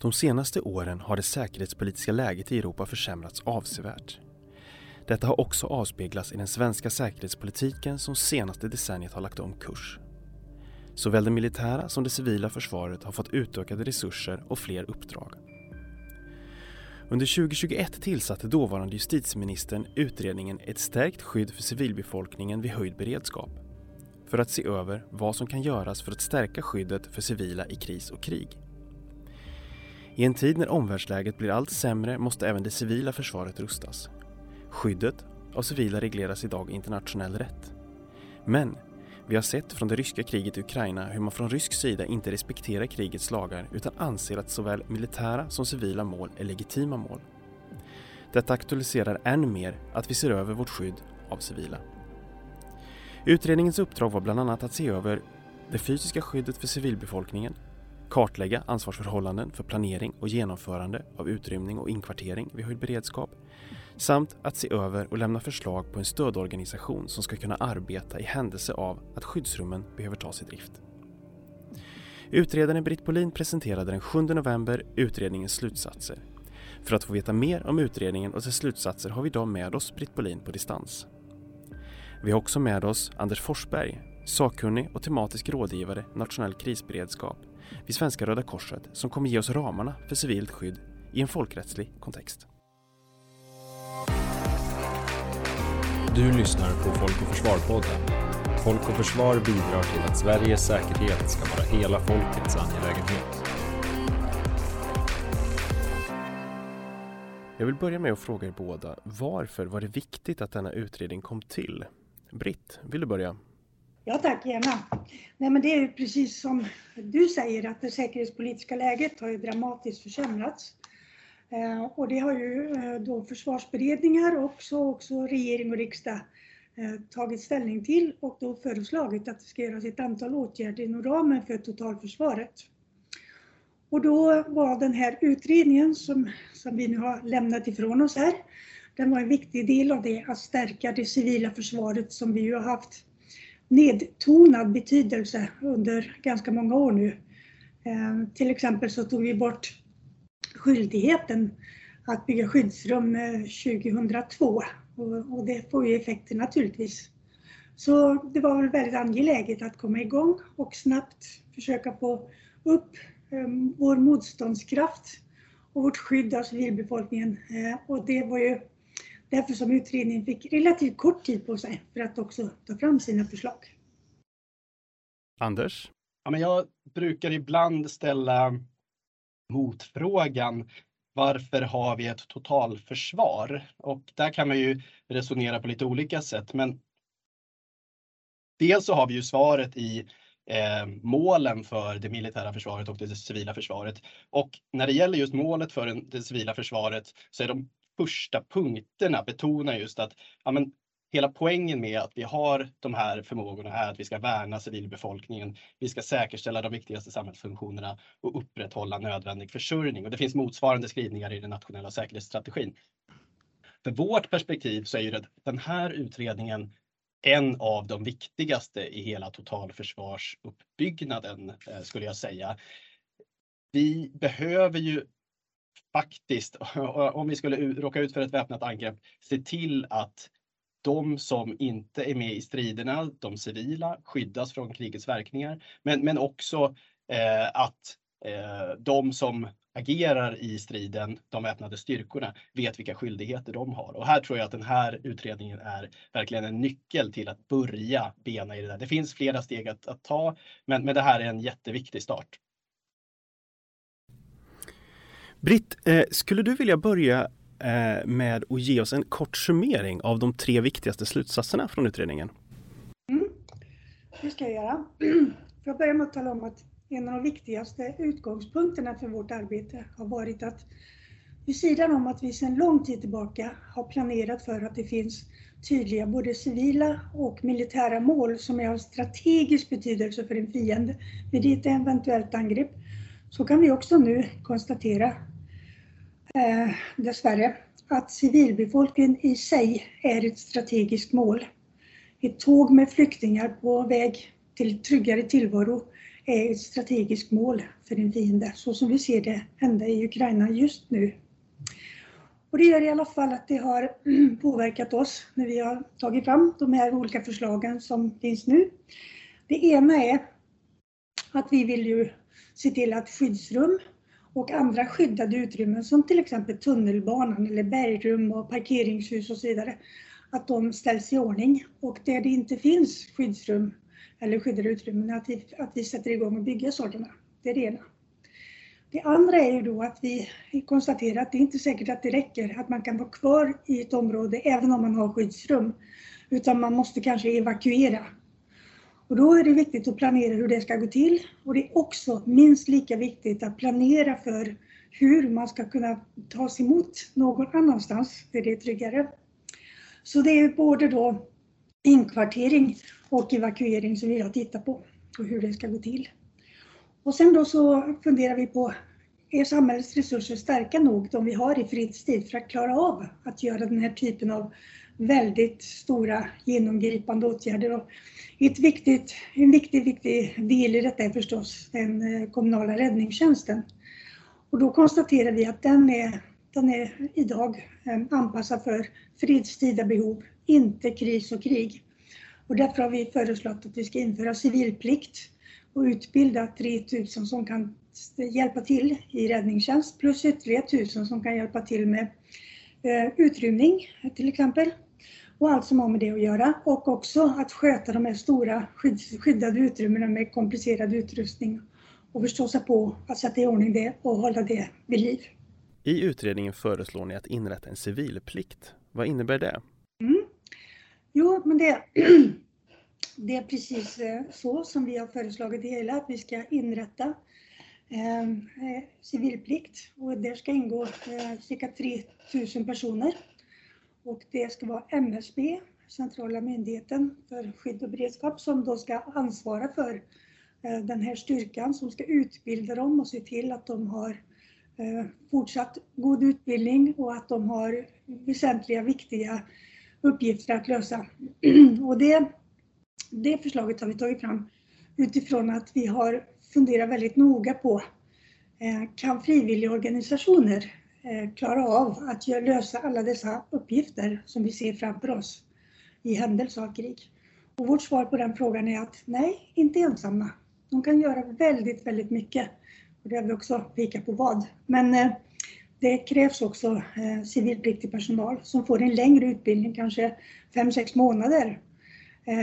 De senaste åren har det säkerhetspolitiska läget i Europa försämrats avsevärt. Detta har också avspeglats i den svenska säkerhetspolitiken som senaste decenniet har lagt om kurs. Såväl det militära som det civila försvaret har fått utökade resurser och fler uppdrag. Under 2021 tillsatte dåvarande justitieministern utredningen Ett stärkt skydd för civilbefolkningen vid höjd beredskap för att se över vad som kan göras för att stärka skyddet för civila i kris och krig. I en tid när omvärldsläget blir allt sämre måste även det civila försvaret rustas. Skyddet av civila regleras idag i internationell rätt. Men vi har sett från det ryska kriget i Ukraina hur man från rysk sida inte respekterar krigets lagar utan anser att såväl militära som civila mål är legitima mål. Detta aktualiserar än mer att vi ser över vårt skydd av civila. Utredningens uppdrag var bland annat att se över det fysiska skyddet för civilbefolkningen, kartlägga ansvarsförhållanden för planering och genomförande av utrymning och inkvartering vid höjd beredskap samt att se över och lämna förslag på en stödorganisation som ska kunna arbeta i händelse av att skyddsrummen behöver tas i drift. Utredaren Britt Polin presenterade den 7 november utredningens slutsatser. För att få veta mer om utredningen och dess slutsatser har vi idag med oss Britt Polin på distans. Vi har också med oss Anders Forsberg, sakkunnig och tematisk rådgivare nationell krisberedskap vid Svenska Röda Korset som kommer ge oss ramarna för civilt skydd i en folkrättslig kontext. Du lyssnar på Folk och Försvar-podden. Folk och Försvar bidrar till att Sveriges säkerhet ska vara hela folkets angelägenhet. Jag vill börja med att fråga er båda, varför var det viktigt att denna utredning kom till? Britt, vill du börja? Ja tack, gärna. Nej, men det är ju precis som du säger att det säkerhetspolitiska läget har ju dramatiskt försämrats. Eh, och det har ju eh, då försvarsberedningar och också, också regering och riksdag eh, tagit ställning till och då föreslagit att det ska göras ett antal åtgärder inom ramen för totalförsvaret. Och då var den här utredningen som, som vi nu har lämnat ifrån oss här, den var en viktig del av det, att stärka det civila försvaret som vi ju har haft nedtonad betydelse under ganska många år nu. Eh, till exempel så tog vi bort skyldigheten att bygga skyddsrum eh, 2002 och, och det får ju effekter naturligtvis. Så det var väl väldigt angeläget att komma igång och snabbt försöka få upp eh, vår motståndskraft och vårt skydd av civilbefolkningen. Eh, och det var ju därför som utredningen fick relativt kort tid på sig för att också ta fram sina förslag. Anders? Ja, men jag brukar ibland ställa motfrågan varför har vi ett totalförsvar? Och där kan man ju resonera på lite olika sätt. Men dels så har vi ju svaret i eh, målen för det militära försvaret och det civila försvaret. Och när det gäller just målet för det civila försvaret så är de första punkterna betonar just att ja, men hela poängen med att vi har de här förmågorna är att vi ska värna civilbefolkningen. Vi ska säkerställa de viktigaste samhällsfunktionerna och upprätthålla nödvändig försörjning. Och det finns motsvarande skrivningar i den nationella säkerhetsstrategin. För vårt perspektiv så är ju den här utredningen en av de viktigaste i hela totalförsvarsuppbyggnaden eh, skulle jag säga. Vi behöver ju faktiskt, om vi skulle råka ut för ett väpnat angrepp, se till att de som inte är med i striderna, de civila, skyddas från krigets verkningar. Men, men också eh, att eh, de som agerar i striden, de väpnade styrkorna, vet vilka skyldigheter de har. Och här tror jag att den här utredningen är verkligen en nyckel till att börja bena i det där. Det finns flera steg att, att ta, men, men det här är en jätteviktig start. Britt, eh, skulle du vilja börja Eh, med att ge oss en kort summering av de tre viktigaste slutsatserna från utredningen. Mm. Det ska jag göra. Jag börjar med att tala om att en av de viktigaste utgångspunkterna för vårt arbete har varit att vid sidan om att vi sedan lång tid tillbaka har planerat för att det finns tydliga både civila och militära mål som är av strategisk betydelse för en fiende vid ett eventuellt angrepp, så kan vi också nu konstatera eh, dessvärre, att civilbefolkningen i sig är ett strategiskt mål. Ett tåg med flyktingar på väg till tryggare tillvaro är ett strategiskt mål för en fiende, så som vi ser det hända i Ukraina just nu. Och det gör i alla fall att det har påverkat oss när vi har tagit fram de här olika förslagen som finns nu. Det ena är att vi vill ju se till att skyddsrum och andra skyddade utrymmen som till exempel tunnelbanan eller bergrum och parkeringshus och så vidare, att de ställs i ordning. Och där det inte finns skyddsrum eller skyddade utrymmen, att vi, att vi sätter igång och bygger sådana. Det är det ena. Det andra är ju då att vi konstaterar att det är inte säkert att det räcker att man kan vara kvar i ett område även om man har skyddsrum. Utan man måste kanske evakuera. Och då är det viktigt att planera hur det ska gå till. Och det är också minst lika viktigt att planera för hur man ska kunna ta sig emot någon annanstans där det är tryggare. Så det är både då inkvartering och evakuering som vi har tittat på och hur det ska gå till. Och sen då så funderar vi på, är samhällets resurser starka nog, de vi har i fredstid, för att klara av att göra den här typen av väldigt stora genomgripande åtgärder. Och ett viktigt, en viktig, viktig del i detta är förstås den eh, kommunala räddningstjänsten. Och då konstaterar vi att den är, den är idag eh, anpassad för fredstida behov, inte kris och krig. Och därför har vi föreslagit att vi ska införa civilplikt och utbilda 3000 som kan hjälpa till i räddningstjänst plus ytterligare 1000 som kan hjälpa till med eh, utrymning till exempel och allt som har med det att göra och också att sköta de här stora skyddade utrymmena med komplicerad utrustning och förstå sig på att sätta i ordning det och hålla det vid liv. I utredningen föreslår ni att inrätta en civilplikt. Vad innebär det? Mm. Jo, men det, det är precis eh, så som vi har föreslagit det hela, att vi ska inrätta eh, eh civilplikt och där ska ingå eh, cirka 3000 personer. Och det ska vara MSB, centrala myndigheten för skydd och beredskap, som då ska ansvara för eh, den här styrkan som ska utbilda dem och se till att de har eh, fortsatt god utbildning och att de har väsentliga, viktiga uppgifter att lösa. Och det, det förslaget har vi tagit fram utifrån att vi har funderat väldigt noga på eh, kan frivilligorganisationer organisationer Eh, klara av att lösa alla dessa uppgifter som vi ser framför oss i händelse av krig? Och vårt svar på den frågan är att nej, inte ensamma. De kan göra väldigt, väldigt mycket. Och det har vi också pekat på vad. Men eh, det krävs också eh, civilpliktig personal som får en längre utbildning, kanske 5-6 månader.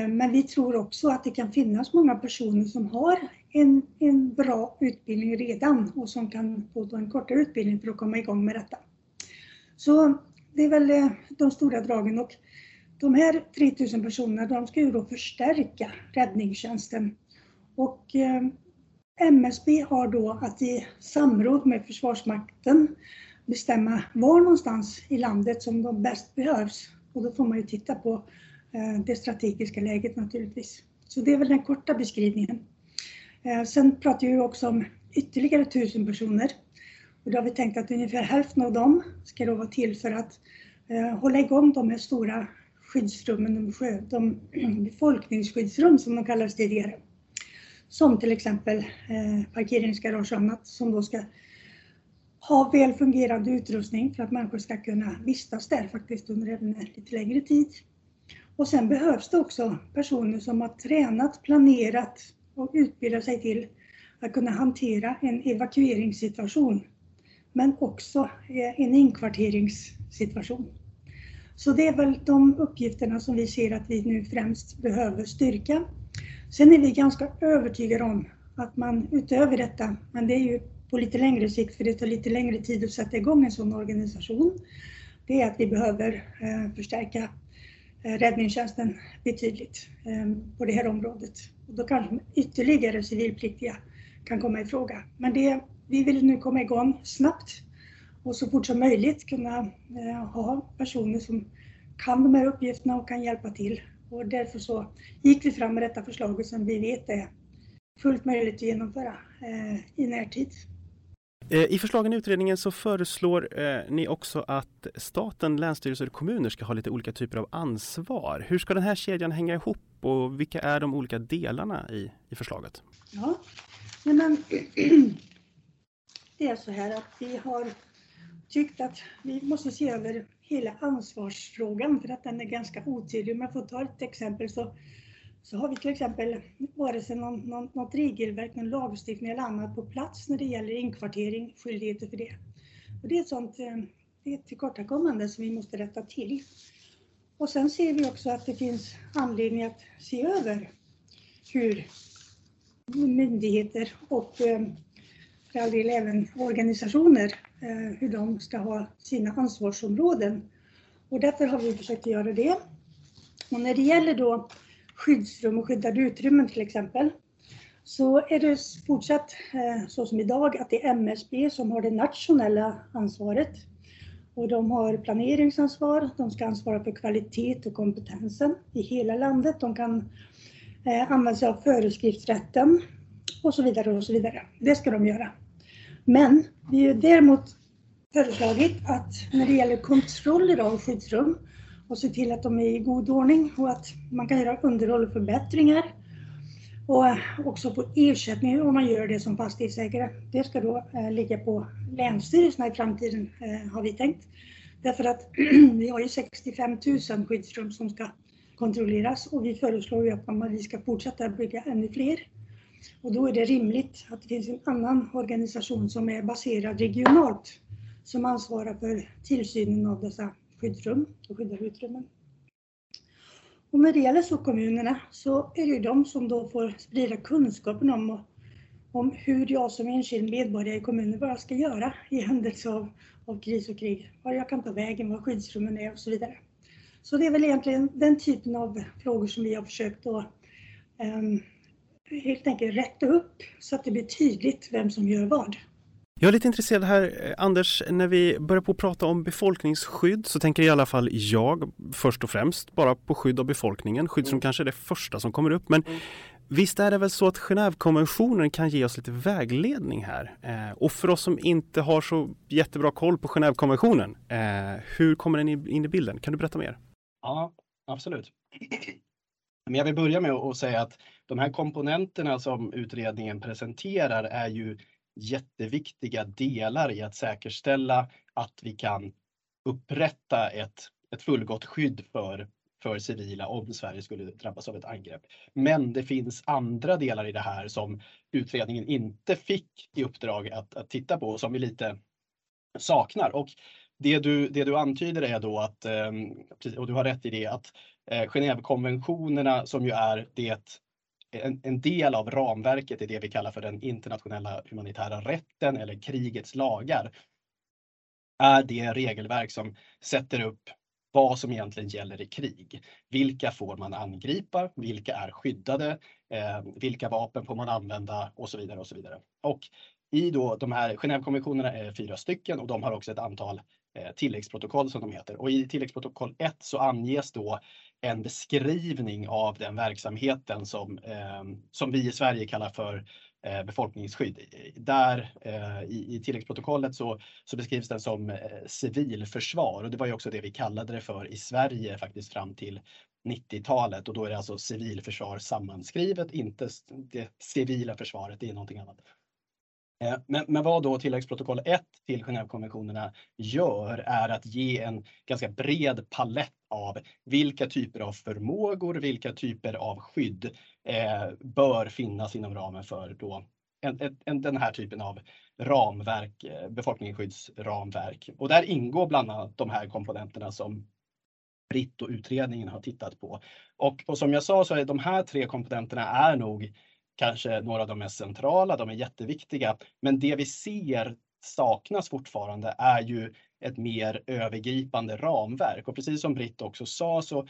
Men vi tror också att det kan finnas många personer som har en, en bra utbildning redan och som kan få en kortare utbildning för att komma igång med detta. Så det är väl eh, de stora dragen och de här 3000 personerna de ska ju då förstärka räddningstjänsten. Och eh, MSB har då att i samråd med Försvarsmakten bestämma var någonstans i landet som de bäst behövs. Och då får man ju titta på eh, det strategiska läget naturligtvis. Så det är väl den korta beskrivningen. Eh, sen pratar vi också om ytterligare tusen personer. Och då har vi tänkt att ungefär hälften av dem ska då vara till för att eh, hålla igång de här stora skyddsrummen, de, befolkningsskyddsrum som de kallades tidigare. Som till exempel eh, parkeringsgarage och annat som då ska ha väl fungerande utrustning för att människor ska kunna vistas där faktiskt under även eh, lite längre tid. Och sen behövs det också personer som har tränat, planerat och utbilda sig till att kunna hantera en evakueringssituation, men också eh, en inkvarteringssituation. Så det är väl de uppgifterna som vi ser att vi nu främst behöver styrka. Sen är vi ganska övertygade om att man utöver detta, men det är ju på lite längre sikt för det tar lite längre tid att sätta igång en sån organisation, det är att vi behöver eh, förstärka Eh, räddningstjänsten betydligt eh, på det här området. Och då kanske ytterligare civilpliktiga kan komma i fråga. Men det, vi vill nu komma igång snabbt och så fort som möjligt kunna eh, ha personer som kan de här uppgifterna och kan hjälpa till. Och därför så gick vi fram med detta förslaget som vi vet är fullt möjligt att genomföra i närtid. Eh, I förslagen i utredningen så föreslår eh, ni också att staten, länsstyrelser och kommuner ska ha lite olika typer av ansvar. Hur ska den här kedjan hänga ihop och vilka är de olika delarna i, i förslaget? Ja, Nej, men, det är så här att vi har tyckt att vi måste se över hela ansvarsfrågan för att den är ganska otydlig. Om jag får ta ett exempel så, så har vi till exempel vare sig någon, någon, något regelverk, någon lagstiftning eller annat på plats när det gäller inkvartering, skyldigheter för det. Och det är ett sånt eh, det är ett tillkortakommande som vi måste rätta till. Och sen ser vi också att det finns anledning att se över hur myndigheter och eh, för all del även organisationer, eh, hur de ska ha sina ansvarsområden. Och därför har vi försökt göra det. Och när det gäller då skyddsrum och skyddade utrymmen till exempel, så är det fortsatt eh, så som idag att det är MSB som har det nationella ansvaret. Och de har planeringsansvar, de ska ansvara för kvalitet och kompetensen i hela landet. De kan eh, använda sig av föreskriftsrätten och så vidare och så vidare. Det ska de göra. Men vi har däremot föreslagit att när det gäller kontroller av skyddsrum och se till att de är i god ordning och att man kan göra underhåll och förbättringar och också få ersättning om man gör det som fastighetsägare. Det ska då eh, ligga på länsstyrelserna i framtiden eh, har vi tänkt. Därför att vi har ju 65 000 skyddsrum som ska kontrolleras och vi föreslår ju att vi ska fortsätta bygga ännu fler. Och då är det rimligt att det finns en annan organisation som är baserad regionalt som ansvarar för tillsynen av dessa skyddsrum och skyddade utrymmen. Och när det gäller så kommunerna så är det ju de som då får sprida kunskapen om, om hur jag som enskild medborgare i kommunen, vad jag ska göra i händelse av, av kris och krig. Var jag kan ta vägen, var skyddsrummen är och så vidare. Så det är väl egentligen den typen av frågor som vi har försökt att um, helt enkelt rätta upp så att det blir tydligt vem som gör vad. Jag är lite intresserad här, eh, Anders, när vi börjar på att prata om befolkningsskydd så tänker i alla fall jag först och främst bara på skydd av befolkningen, skydd som mm. kanske är det första som kommer upp. Men mm. visst är det väl så att Genèvekonventionen kan ge oss lite vägledning här? Eh, och för oss som inte har så jättebra koll på Genèvekonventionen, eh, hur kommer den in i bilden? Kan du berätta mer? Ja, absolut. Men jag vill börja med att säga att de här komponenterna som utredningen presenterar är ju jätteviktiga delar i att säkerställa att vi kan upprätta ett, ett fullgott skydd för, för civila om Sverige skulle drabbas av ett angrepp. Men det finns andra delar i det här som utredningen inte fick i uppdrag att, att titta på och som vi lite saknar. Och det du, det du antyder är då att, eh, och du har rätt i det, att eh, Genèvekonventionerna som ju är det en, en, del av ramverket är det vi kallar för den internationella humanitära rätten eller krigets lagar. Är det regelverk som sätter upp vad som egentligen gäller i krig. Vilka får man angripa? Vilka är skyddade? Eh, vilka vapen får man använda? Och så vidare och så vidare. Och i då de här Genèvekonventionerna är fyra stycken och de har också ett antal eh, tilläggsprotokoll som de heter. Och i tilläggsprotokoll 1 så anges då en beskrivning av den verksamheten som, eh, som vi i Sverige kallar för eh, befolkningsskydd. Där eh, i, i tilläggsprotokollet så, så beskrivs den som eh, civilförsvar och det var ju också det vi kallade det för i Sverige faktiskt fram till 90-talet och då är det alltså civilförsvar sammanskrivet, inte det civila försvaret, det är någonting annat. Eh, men, men, vad då tilläggsprotokoll 1 till Genèvekonventionerna gör är att ge en ganska bred palett av vilka typer av förmågor, vilka typer av skydd eh, bör finnas inom ramen för då en, en, den här typen av ramverk, eh, befolkningsskyddsramverk. Och där ingår bland annat de här komponenterna som Britt och utredningen har tittat på. Och, och som jag sa så är de här tre komponenterna är nog kanske några av de mest centrala, de är jätteviktiga. Men det vi ser saknas fortfarande är ju ett mer övergripande ramverk. Och precis som Britt också sa så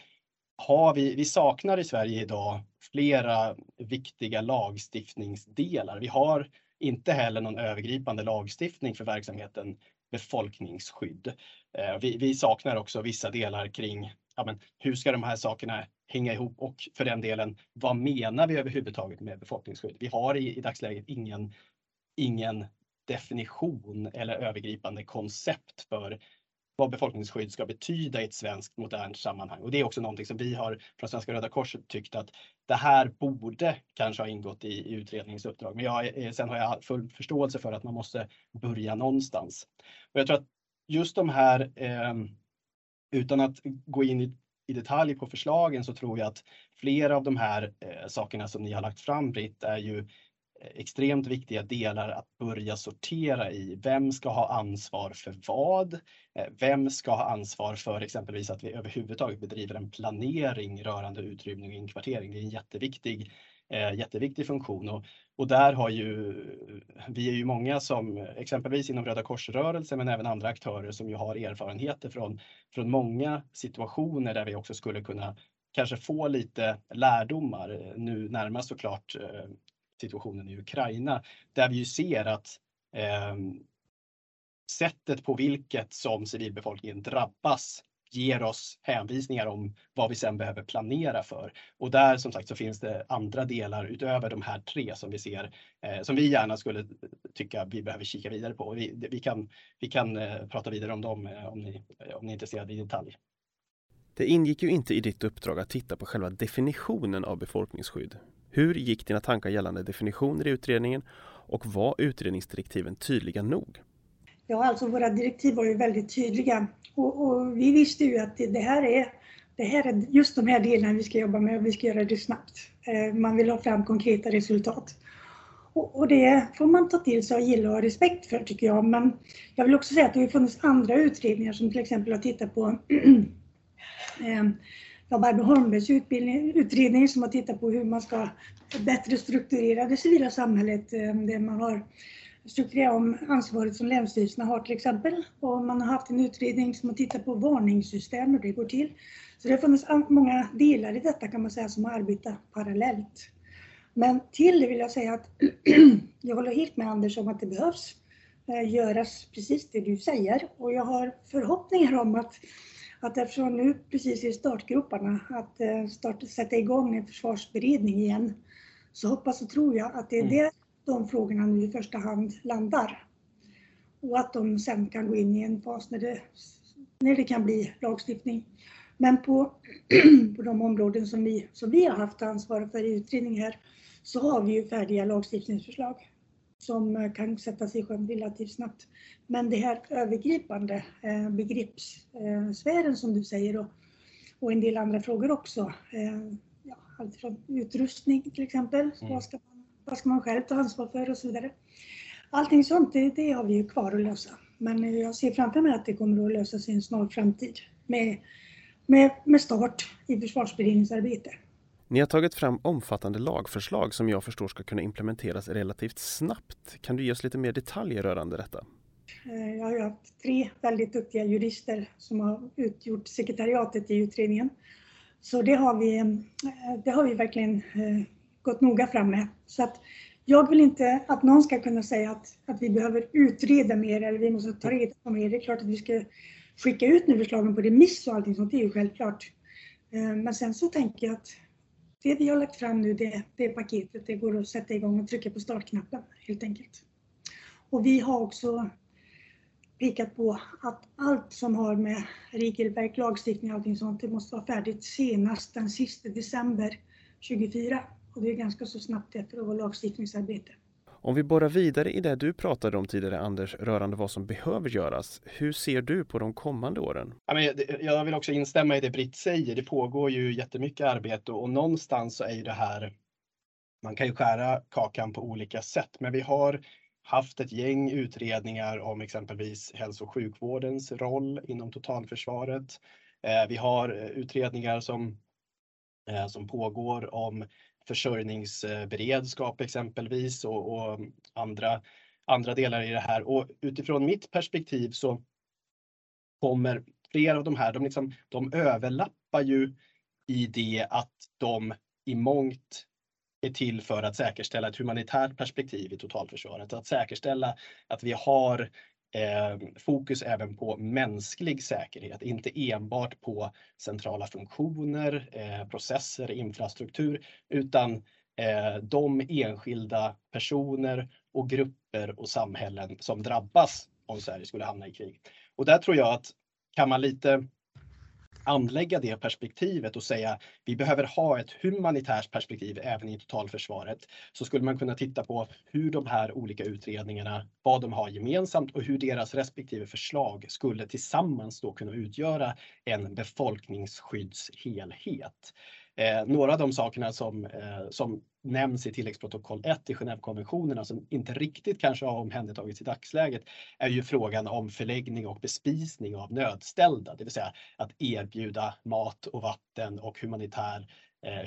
har vi, vi saknar i Sverige idag flera viktiga lagstiftningsdelar. Vi har inte heller någon övergripande lagstiftning för verksamheten befolkningsskydd. Eh, vi, vi saknar också vissa delar kring ja, men hur ska de här sakerna hänga ihop och för den delen, vad menar vi överhuvudtaget med befolkningsskydd? Vi har i, i dagsläget ingen, ingen definition eller övergripande koncept för vad befolkningsskydd ska betyda i ett svenskt modernt sammanhang. Och det är också någonting som vi har från Svenska Röda Korset tyckt att det här borde kanske ha ingått i, i utredningens uppdrag. Men jag, eh, sen har jag full förståelse för att man måste börja någonstans. Och jag tror att just de här, eh, utan att gå in i, i, detalj på förslagen så tror jag att flera av de här eh, sakerna som ni har lagt fram Britt är ju eh, extremt viktiga delar att börja sortera i. Vem ska ha ansvar för vad? Eh, vem ska ha ansvar för exempelvis att vi överhuvudtaget bedriver en planering rörande utrymning och inkvartering? Det är en jätteviktig, eh, jätteviktig funktion och, och där har ju vi är ju många som exempelvis inom Röda korsrörelsen men även andra aktörer som ju har erfarenheter från, från många situationer där vi också skulle kunna kanske få lite lärdomar. Eh, nu närmast såklart eh, situationen i Ukraina, där vi ju ser att eh, sättet på vilket som civilbefolkningen drabbas ger oss hänvisningar om vad vi sen behöver planera för. Och där som sagt så finns det andra delar utöver de här tre som vi ser eh, som vi gärna skulle tycka vi behöver kika vidare på. Vi, vi kan, vi kan eh, prata vidare om dem eh, om, ni, eh, om ni är intresserade i detalj. Det ingick ju inte i ditt uppdrag att titta på själva definitionen av befolkningsskydd. Hur gick dina tankar gällande definitioner i utredningen och var utredningsdirektiven tydliga nog? Ja, alltså våra direktiv var ju väldigt tydliga och, och vi visste ju att det, det, här är, det här är just de här delarna vi ska jobba med och vi ska göra det snabbt. Eh, man vill ha fram konkreta resultat. Och, det får man ta till sig och gilla och ha respekt för tycker jag. Men jag vill också säga att det har funnits andra utredningar som till exempel har tittat på eh, ja, Barbro Holmbergs utredning som har tittat på hur man ska bättre strukturera det civila samhället. Eh, Där man har strukturerat om ansvaret som länsstyrelserna har till exempel. Och man har haft en utredning som har tittat på varningssystem, hur det går till. Så det har funnits många delar i detta kan man säga som har arbetat parallellt. Men till det vill jag säga att jag håller helt med Anders om att det behövs eh, göras precis det du säger och jag har förhoppningar om att att eftersom nu precis i startgroparna att eh, starta, sätta igång en försvarsberedning igen så hoppas och tror jag att det är mm. där de frågorna nu i första hand landar. Och att de sen kan gå in i en fas när det, när det kan bli lagstiftning. Men på, på de områden som vi, som vi har haft ansvar för i utredningen här så har vi ju färdiga lagstiftningsförslag som eh, kan sättas i sjön relativt snabbt. Men det här övergripande eh, begreppssfären som du säger och, och en del andra frågor också. Eh, ja, allt från utrustning till exempel. Mm. Vad, ska man, vad ska man själv ta ansvar för och så vidare. Allting sånt, det, det har vi ju kvar att lösa. Men jag ser framför mig att det kommer att lösas i en snar framtid med, med, med start i försvarsberedningsarbete. Ni har tagit fram omfattande lagförslag som jag förstår ska kunna implementeras relativt snabbt. Kan du ge oss lite mer detaljer rörande detta? Eh, jag har haft tre väldigt duktiga jurister som har utgjort sekretariatet i utredningen. Så det har vi, eh, det har vi verkligen eh, gått noga fram med. Så att jag vill inte att någon ska kunna säga att, att vi behöver utreda mer eller vi måste ta reda på mer. Det är klart att vi ska skicka ut nu förslagen på remiss och allting sånt, det är ju självklart. Eh, men sen så tänker jag att det vi har lagt fram nu, det, det paketet, det går att sätta igång och trycka på startknappen helt enkelt. Och vi har också pekat på att allt som har med regelverk, lagstiftning och allting sånt, det måste vara färdigt senast den sista december 2024. Och det är ganska så snabbt efter vårt lagstiftningsarbete. Om vi borrar vidare i det du pratade om tidigare Anders, rörande vad som behöver göras. Hur ser du på de kommande åren? Jag vill också instämma i det Britt säger. Det pågår ju jättemycket arbete och någonstans så är ju det här, man kan ju skära kakan på olika sätt, men vi har haft ett gäng utredningar om exempelvis hälso och sjukvårdens roll inom totalförsvaret. Eh, vi har eh, utredningar som, eh, som pågår om försörjningsberedskap exempelvis och, och, andra, andra delar i det här. Och utifrån mitt perspektiv så kommer flera av de här, de, liksom, de överlappar ju i det att de i mångt är till för att säkerställa ett humanitärt perspektiv i totalförsvaret. Att säkerställa att vi har Ehm, fokus även på mänsklig säkerhet, inte enbart på centrala funktioner, eh, processer, infrastruktur, utan eh, de enskilda personer och grupper och samhällen som drabbas om Sverige skulle hamna i krig. Och där tror jag att kan man lite anlägga det perspektivet och säga vi behöver ha ett humanitärt perspektiv även i totalförsvaret så skulle man kunna titta på hur de här olika utredningarna, vad de har gemensamt och hur deras respektive förslag skulle tillsammans då kunna utgöra en befolkningsskyddshelhet. Eh, några av de sakerna som, eh, som nämns i tilläggsprotokoll 1 i Genèvekonventionerna som inte riktigt kanske har omhändertagits i dagsläget är ju frågan om förläggning och bespisning av nödställda, det vill säga att erbjuda mat och vatten och humanitär eh,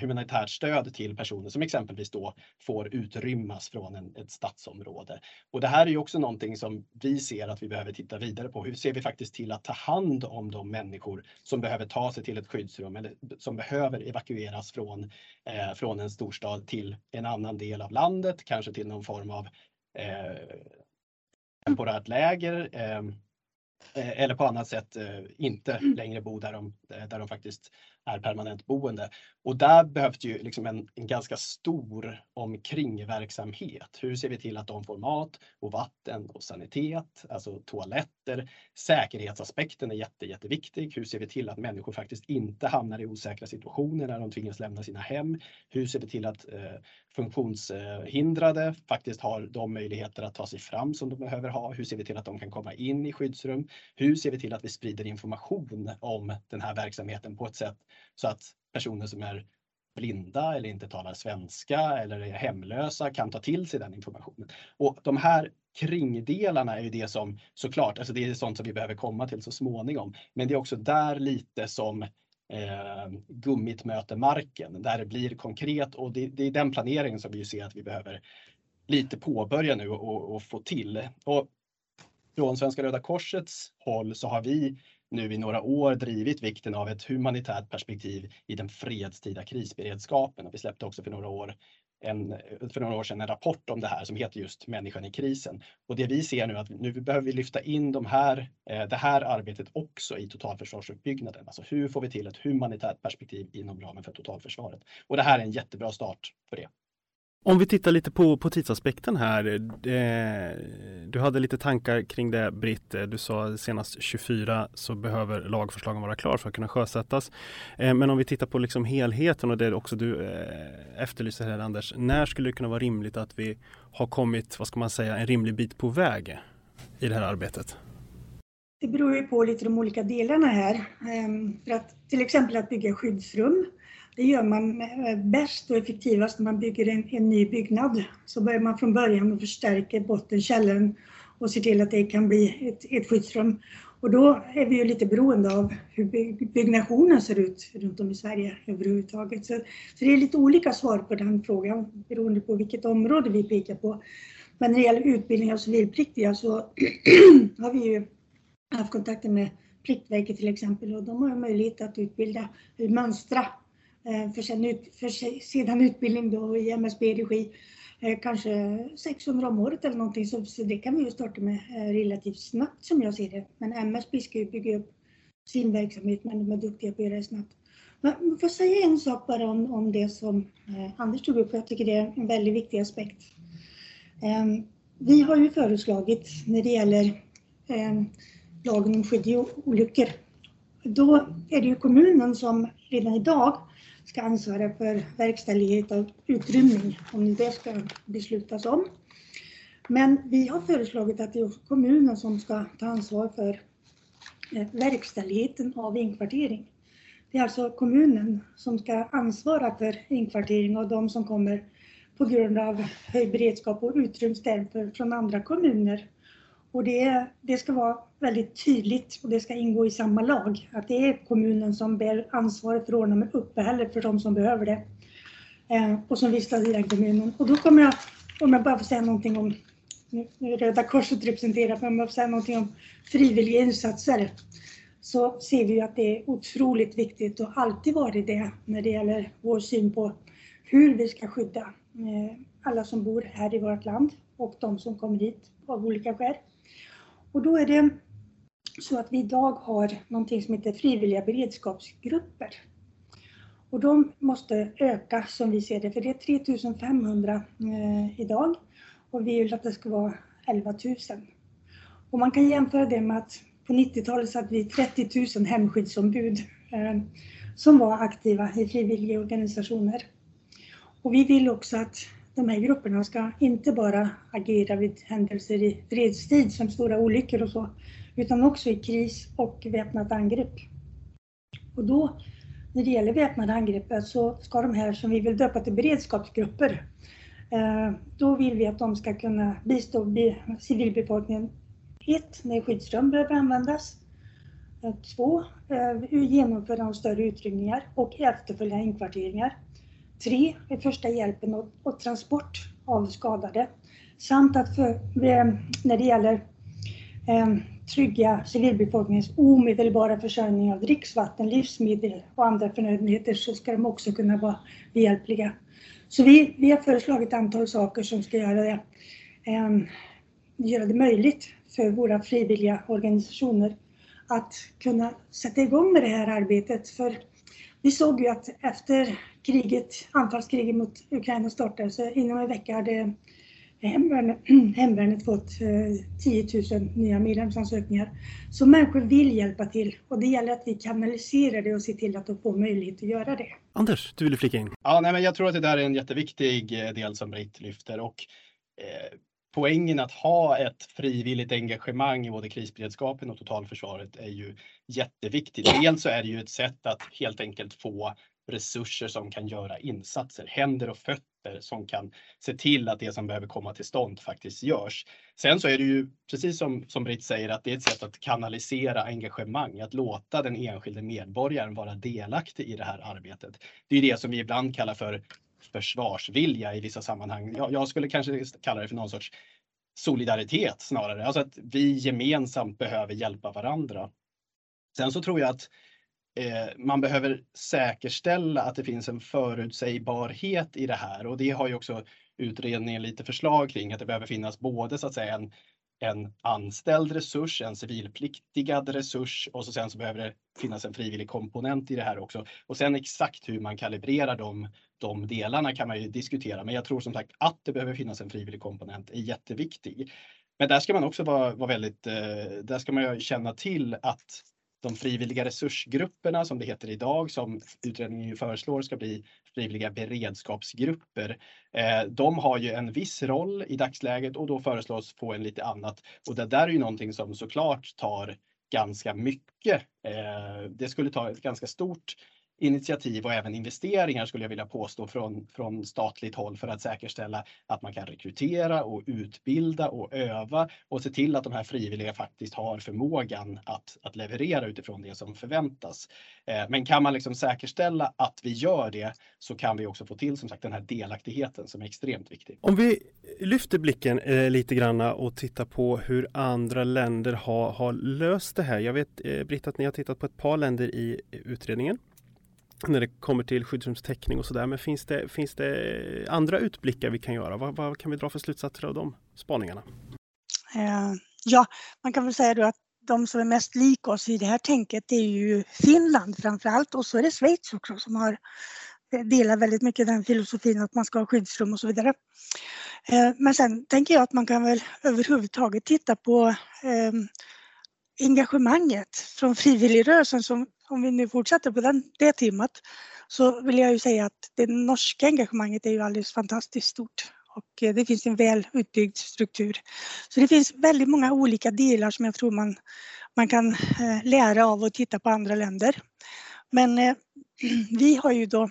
humanitärt stöd till personer som exempelvis då får utrymmas från en, ett stadsområde. Och det här är ju också någonting som vi ser att vi behöver titta vidare på. Hur ser vi faktiskt till att ta hand om de människor som behöver ta sig till ett skyddsrum eller som behöver evakueras från, eh, från en storstad till en annan del av landet, kanske till någon form av eh, temporärt läger. Eh, Eh, eller på annat sätt eh, inte mm. längre bo där de, där de faktiskt är permanent boende. Och där behövs det ju liksom en, en ganska stor omkringverksamhet. Hur ser vi till att de får mat och vatten och sanitet, alltså toaletter. Säkerhetsaspekten är jätte, jätteviktig. Hur ser vi till att människor faktiskt inte hamnar i osäkra situationer när de tvingas lämna sina hem? Hur ser vi till att eh, funktionshindrade faktiskt har de möjligheter att ta sig fram som de behöver ha? Hur ser vi till att de kan komma in i skyddsrum? Hur ser vi till att vi sprider information om den här verksamheten på ett sätt så att personer som är blinda eller inte talar svenska eller är hemlösa kan ta till sig den informationen. Och de här kringdelarna är ju det som såklart, alltså det är sånt som vi behöver komma till så småningom. Men det är också där lite som eh, gummit möter marken, där det blir konkret och det, det är den planeringen som vi ser att vi behöver lite påbörja nu och, och få till. Och från Svenska Röda Korsets håll så har vi nu i några år drivit vikten av ett humanitärt perspektiv i den fredstida krisberedskapen. Och vi släppte också för några år en, för några år sedan en rapport om det här som heter just Människan i krisen. Och det vi ser nu är att nu behöver vi lyfta in de här, eh, det här arbetet också i totalförsvarsuppbyggnaden. Alltså hur får vi till ett humanitärt perspektiv inom ramen för totalförsvaret? Och det här är en jättebra start för det. Om vi tittar lite på, på tidsaspekten här. Eh, du hade lite tankar kring det Britt. Du sa senast 24 så behöver lagförslagen vara klar för att kunna sjösättas. Eh, men om vi tittar på liksom helheten och det också du eh, efterlyser här Anders. När skulle det kunna vara rimligt att vi har kommit, vad ska man säga, en rimlig bit på väg i det här arbetet? Det beror ju på lite de olika delarna här. Ehm, för att till exempel att bygga skyddsrum det gör man eh, bäst och effektivast när man bygger en, en ny byggnad. Så börjar man från början och förstärker botten, källaren och ser till att det kan bli ett, ett skyddsrum. Och då är vi ju lite beroende av hur byggnationen ser ut runt om i Sverige överhuvudtaget. Så, så det är lite olika svar på den frågan beroende på vilket område vi pekar på. Men när det gäller utbildning av civilpliktiga så har vi ju haft kontakter med Pliktverket till exempel och de har möjlighet att utbilda, eller mönstra Eh, för, sen ut, för sedan utbildning då i MSB-regi, eh, kanske 600 om året eller någonting, så, så det kan vi ju starta med eh, relativt snabbt som jag ser det. Men MSB ska ju bygga upp sin verksamhet, men de är duktiga på att göra det snabbt. Men jag får säga en sak bara om, om det som Anders tog upp, jag tycker det är en väldigt viktig aspekt. Vi har ju föreslagit när det gäller lagen om skydd i olyckor, då är det ju kommunen som redan idag ska ansvara för verkställighet av utrymning, om det ska beslutas om. Men vi har föreslagit att det är kommunen som ska ta ansvar för eh, verkställigheten av inkvartering. Det är alltså kommunen som ska ansvara för inkvartering av de som kommer på grund av höjd beredskap och utryms därför från andra kommuner och det, det ska vara väldigt tydligt och det ska ingå i samma lag att det är kommunen som bär ansvaret för att ordna med uppehälle för de som behöver det eh, och som vistas i den kommunen. Och då kommer jag, om jag bara får säga någonting om, nu är Röda Korset representerat, men om jag får säga någonting om frivilliga insatser så ser vi ju att det är otroligt viktigt och alltid varit det när det gäller vår syn på hur vi ska skydda eh, alla som bor här i vårt land och de som kommer hit av olika skäl. Och då är det så att vi idag har någonting som heter frivilliga beredskapsgrupper. Och de måste öka som vi ser det, för det är 3500 eh, idag och vi vill att det ska vara 11 000. Och man kan jämföra det med att på 90-talet hade vi 30 000 hemskyddsombud eh, som var aktiva i frivilliga organisationer. Och vi vill också att de här grupperna ska inte bara agera vid händelser i fredstid som stora olyckor och så, utan också i kris och väpnat angrepp. Och då, när det gäller väpnade angrepp, eh, så ska de här som vi vill döpa till beredskapsgrupper, eh, då vill vi att de ska kunna bistå civilbefolkningen. Ett, när skyddsrum behöver användas. Eh, två, genomföra de större utrymningar och efterföljande inkvarteringar. Tre, första hjälpen och, och transport av skadade. Samt att för, eh, när det gäller eh, trygga civilbefolkningens omedelbara försörjning av dricksvatten, livsmedel och andra förnödenheter så ska de också kunna vara behjälpliga. Så vi, vi har föreslagit ett antal saker som ska göra det, eh, göra det möjligt för våra frivilliga organisationer att kunna sätta igång med det här arbetet. För vi såg ju att efter kriget, anfallskriget mot Ukraina startade så inom en vecka hade hemvärnet, hemvärnet fått 10 eh, 000 nya medlemsansökningar. Så människor vill hjälpa till och det gäller att vi kanaliserar det och ser till att de får möjlighet att göra det. Anders, du ville flika in? Ja, nej, men jag tror att det där är en jätteviktig eh, del som Britt lyfter och eh, poängen att ha ett frivilligt engagemang i både krisberedskapen och totalförsvaret är ju jätteviktigt. Dels så är det ju ett sätt att helt enkelt få resurser som kan göra insatser, händer och fötter som kan se till att det som behöver komma till stånd faktiskt görs. Sen så är det ju precis som, som Britt säger att det är ett sätt att kanalisera engagemang, att låta den enskilde medborgaren vara delaktig i det här arbetet. Det är det som vi ibland kallar för försvarsvilja i vissa sammanhang. Jag, jag skulle kanske kalla det för någon sorts solidaritet snarare, alltså att vi gemensamt behöver hjälpa varandra. Sen så tror jag att Eh, man behöver säkerställa att det finns en förutsägbarhet i det här och det har ju också utredningen lite förslag kring att det behöver finnas både så att säga en en anställd resurs, en civilpliktigad resurs och så sen så behöver det finnas en frivillig komponent i det här också. Och sen exakt hur man kalibrerar de, de delarna kan man ju diskutera. Men jag tror som sagt att det behöver finnas en frivillig komponent är jätteviktig. Men där ska man också vara, vara väldigt, eh, där ska man ju känna till att de frivilliga resursgrupperna som det heter idag, som utredningen föreslår ska bli frivilliga beredskapsgrupper. Eh, de har ju en viss roll i dagsläget och då föreslås få en lite annat. Och det där är ju någonting som såklart tar ganska mycket. Eh, det skulle ta ett ganska stort initiativ och även investeringar skulle jag vilja påstå från, från statligt håll för att säkerställa att man kan rekrytera och utbilda och öva och se till att de här frivilliga faktiskt har förmågan att, att leverera utifrån det som förväntas. Eh, men kan man liksom säkerställa att vi gör det så kan vi också få till som sagt den här delaktigheten som är extremt viktig. Om vi lyfter blicken eh, lite granna och tittar på hur andra länder har, har löst det här. Jag vet eh, Britt att ni har tittat på ett par länder i utredningen när det kommer till skyddsrumstäckning och sådär. Men finns det, finns det andra utblickar vi kan göra? Vad, vad kan vi dra för slutsatser av de spaningarna? Eh, ja, man kan väl säga då att de som är mest lika oss i det här tänket det är ju Finland framför allt och så är det Schweiz också som har eh, delar väldigt mycket den filosofin att man ska ha skyddsrum och så vidare. Eh, men sen tänker jag att man kan väl överhuvudtaget titta på ehm, engagemanget från frivilligrörelsen som om vi nu fortsätter på den, det temat, så vill jag ju säga att det norska engagemanget är ju alldeles fantastiskt stort och eh, det finns en väl utbyggd struktur. Så det finns väldigt många olika delar som jag tror man, man kan eh, lära av och titta på andra länder. Men eh, vi har ju då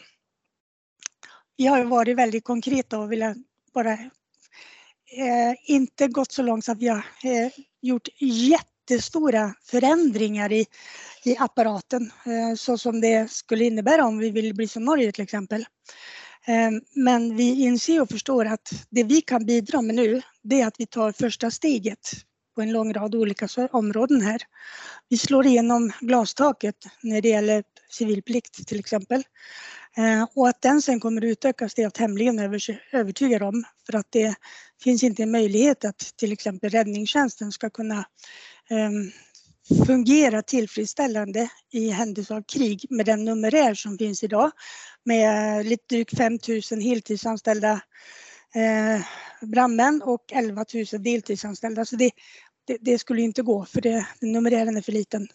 vi har ju varit väldigt konkreta och vill bara eh, inte gått så långt så att vi har eh, gjort jättestora förändringar i i apparaten eh, så som det skulle innebära om vi vill bli som Norge till exempel. Eh, men vi inser och förstår att det vi kan bidra med nu, det är att vi tar första steget på en lång rad olika områden här. Vi slår igenom glastaket när det gäller civilplikt till exempel. Eh, och att den sen kommer att utökas det är jag tämligen övertygad om för att det finns inte en möjlighet att till exempel räddningstjänsten ska kunna Ehm, fungera tillfredsställande i händelse av krig med den numerär som finns idag med lite drygt 5 000 heltidsanställda eh, brandmän och 11 000 deltidsanställda. Så det, det, det skulle inte gå för det, numerären är för liten.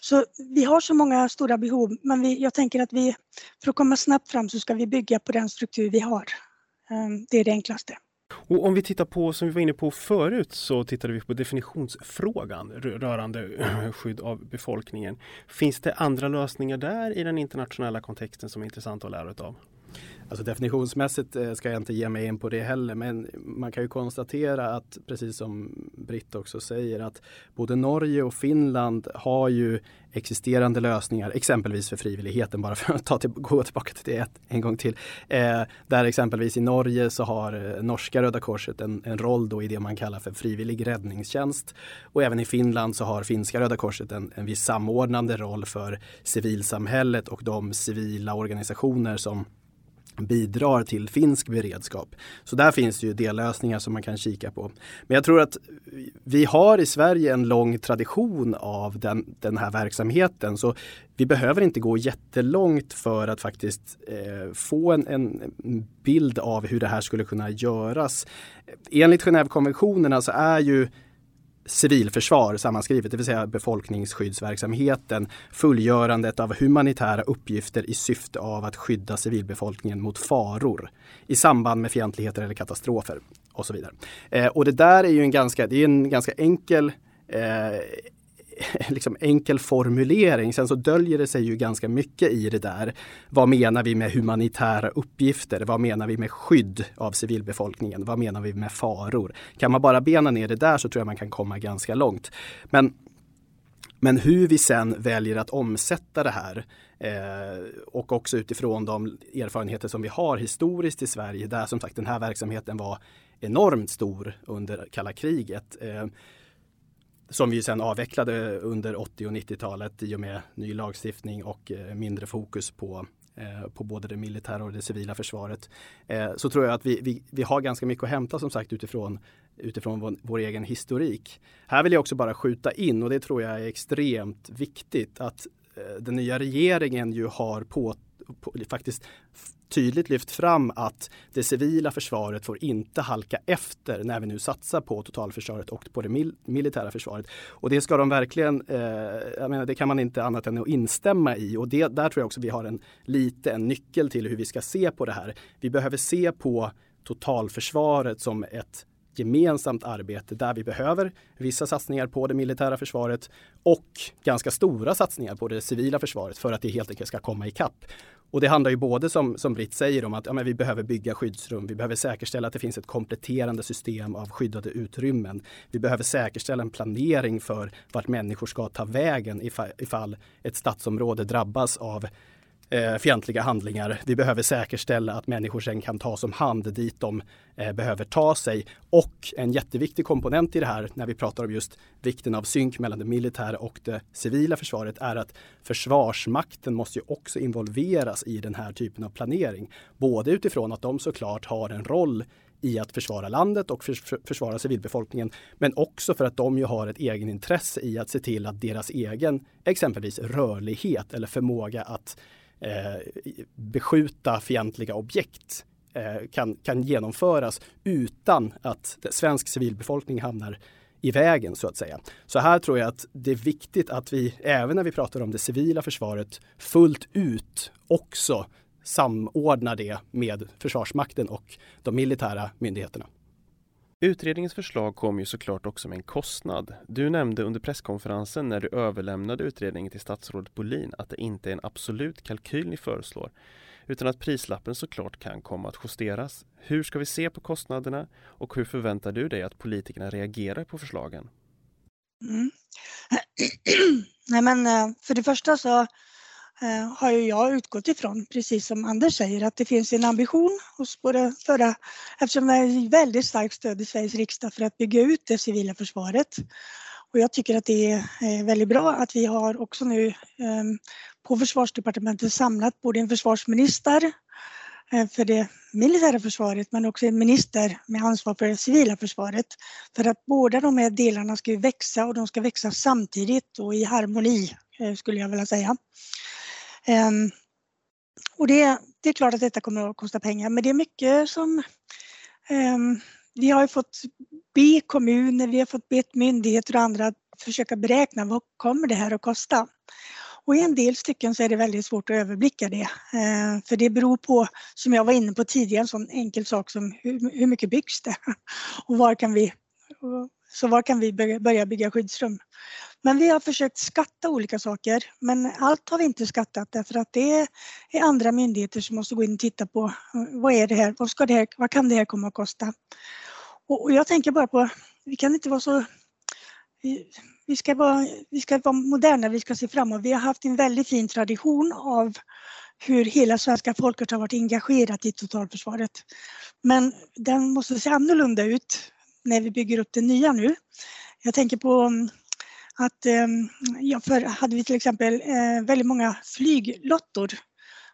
Så vi har så många stora behov, men vi, jag tänker att vi, för att komma snabbt fram så ska vi bygga på den struktur vi har. Ehm, det är det enklaste. Och om vi tittar på, som vi var inne på förut, så tittade vi på definitionsfrågan rörande skydd av befolkningen. Finns det andra lösningar där i den internationella kontexten som är intressanta att lära av? Alltså definitionsmässigt eh, ska jag inte ge mig in på det heller men man kan ju konstatera att precis som Britt också säger att både Norge och Finland har ju existerande lösningar, exempelvis för frivilligheten, bara för att ta till, gå tillbaka till det en gång till. Eh, där exempelvis i Norge så har eh, norska Röda Korset en, en, roll då i det man kallar för frivillig räddningstjänst. Och även i Finland så har finska Röda Korset en, en viss samordnande roll för civilsamhället och de civila organisationer som bidrar till finsk beredskap. Så där finns det ju dellösningar som man kan kika på. Men jag tror att vi har i Sverige en lång tradition av den, den här verksamheten. Så vi behöver inte gå jättelångt för att faktiskt eh, få en, en, bild av hur det här skulle kunna göras. Enligt Genèvekonventionerna så är ju civilförsvar sammanskrivet, det vill säga befolkningsskyddsverksamheten, fullgörandet av humanitära uppgifter i syfte av att skydda civilbefolkningen mot faror i samband med fientligheter eller katastrofer och så vidare. Eh, och det där är ju en ganska, det är en ganska enkel eh, liksom enkel formulering. Sen så döljer det sig ju ganska mycket i det där. Vad menar vi med humanitära uppgifter? Vad menar vi med skydd av civilbefolkningen? Vad menar vi med faror? Kan man bara bena ner det där så tror jag man kan komma ganska långt. Men men hur vi sen väljer att omsätta det här eh, och också utifrån de erfarenheter som vi har historiskt i Sverige där som sagt den här verksamheten var enormt stor under kalla kriget. Eh, som vi sen avvecklade under 80 och 90-talet i och med ny lagstiftning och eh, mindre fokus på eh, på både det militära och det civila försvaret. Eh, så tror jag att vi, vi, vi har ganska mycket att hämta som sagt utifrån, utifrån vår, vår, egen historik. Här vill jag också bara skjuta in och det tror jag är extremt viktigt att den nya regeringen ju har på, på faktiskt tydligt lyft fram att det civila försvaret får inte halka efter när vi nu satsar på totalförsvaret och på det mil militära försvaret. Och det ska de verkligen, eh, jag menar, det kan man inte annat än att instämma i och det, där tror jag också vi har en lite en nyckel till hur vi ska se på det här. Vi behöver se på totalförsvaret som ett gemensamt arbete där vi behöver vissa satsningar på det militära försvaret och ganska stora satsningar på det civila försvaret för att det helt enkelt ska komma ikapp. Och det handlar ju både som, som Britt säger om att ja, men vi behöver bygga skyddsrum. Vi behöver säkerställa att det finns ett kompletterande system av skyddade utrymmen. Vi behöver säkerställa en planering för vart människor ska ta vägen ifall, ifall ett stadsområde drabbas av eh, fientliga handlingar. Vi behöver säkerställa att människor sen kan tas om hand dit de eh, behöver ta sig. Och en jätteviktig komponent i det här när vi pratar om just vikten av synk mellan det militära och det civila försvaret är att Försvarsmakten måste ju också involveras i den här typen av planering. Både utifrån att de såklart har en roll i att försvara landet och försvara civilbefolkningen. Men också för att de ju har ett egenintresse i att se till att deras egen exempelvis rörlighet eller förmåga att Eh, beskjuta fientliga objekt eh, kan, kan genomföras utan att svensk civilbefolkning hamnar i vägen så att säga. Så här tror jag att det är viktigt att vi, även när vi pratar om det civila försvaret, fullt ut också samordnar det med Försvarsmakten och de militära myndigheterna. Utredningens förslag kom ju såklart också med en kostnad. Du nämnde under presskonferensen när du överlämnade utredningen till statsrådet Bolin att det inte är en absolut kalkyl ni föreslår utan att prislappen såklart kan komma att justeras. Hur ska vi se på kostnaderna och hur förväntar du dig att politikerna reagerar på förslagen? Mm. Nej men eh, för det första så Eh, har ju jag utgått ifrån, precis som Anders säger, att det finns en ambition hos både förra, eftersom det är väldigt starkt stöd i Sveriges riksdag för att bygga ut det civila försvaret. Och jag tycker att det är eh, väldigt bra att vi har också nu ehm, på försvarsdepartementet samlat både en försvarsminister eh, för det militära försvaret men också en minister med ansvar för det civila försvaret. För att båda de här delarna ska växa och de ska växa samtidigt och i harmoni skulle jag vilja säga. Ehm, och det, det, är klart att detta kommer att kosta pengar, men det är mycket som ehm, vi har fått be kommuner, vi har fått bett myndigheter och andra att försöka beräkna vad kommer det här att kosta? Och i en del stycken så är det väldigt svårt att överblicka det. Eh, för det beror på, som jag var inne på tidigare, en sån enkel sak som hur, hur mycket byggs det? Och var kan vi, så var kan vi börja bygga skyddsrum? Men vi har försökt skatta olika saker, men allt har vi inte skattat därför att det är andra myndigheter som måste gå in och titta på eh, vad är det här, vad, ska det här, vad kan det här komma att kosta? Och, jag tänker bara på, vi kan inte vara så vi ska, vara, vi ska vara moderna, vi ska se framåt. Vi har haft en väldigt fin tradition av hur hela svenska folket har varit engagerat i totalförsvaret. Men den måste se annorlunda ut när vi bygger upp det nya nu. Jag tänker på mm, att ehm, ja, förr hade vi till exempel eh, väldigt många flyglottor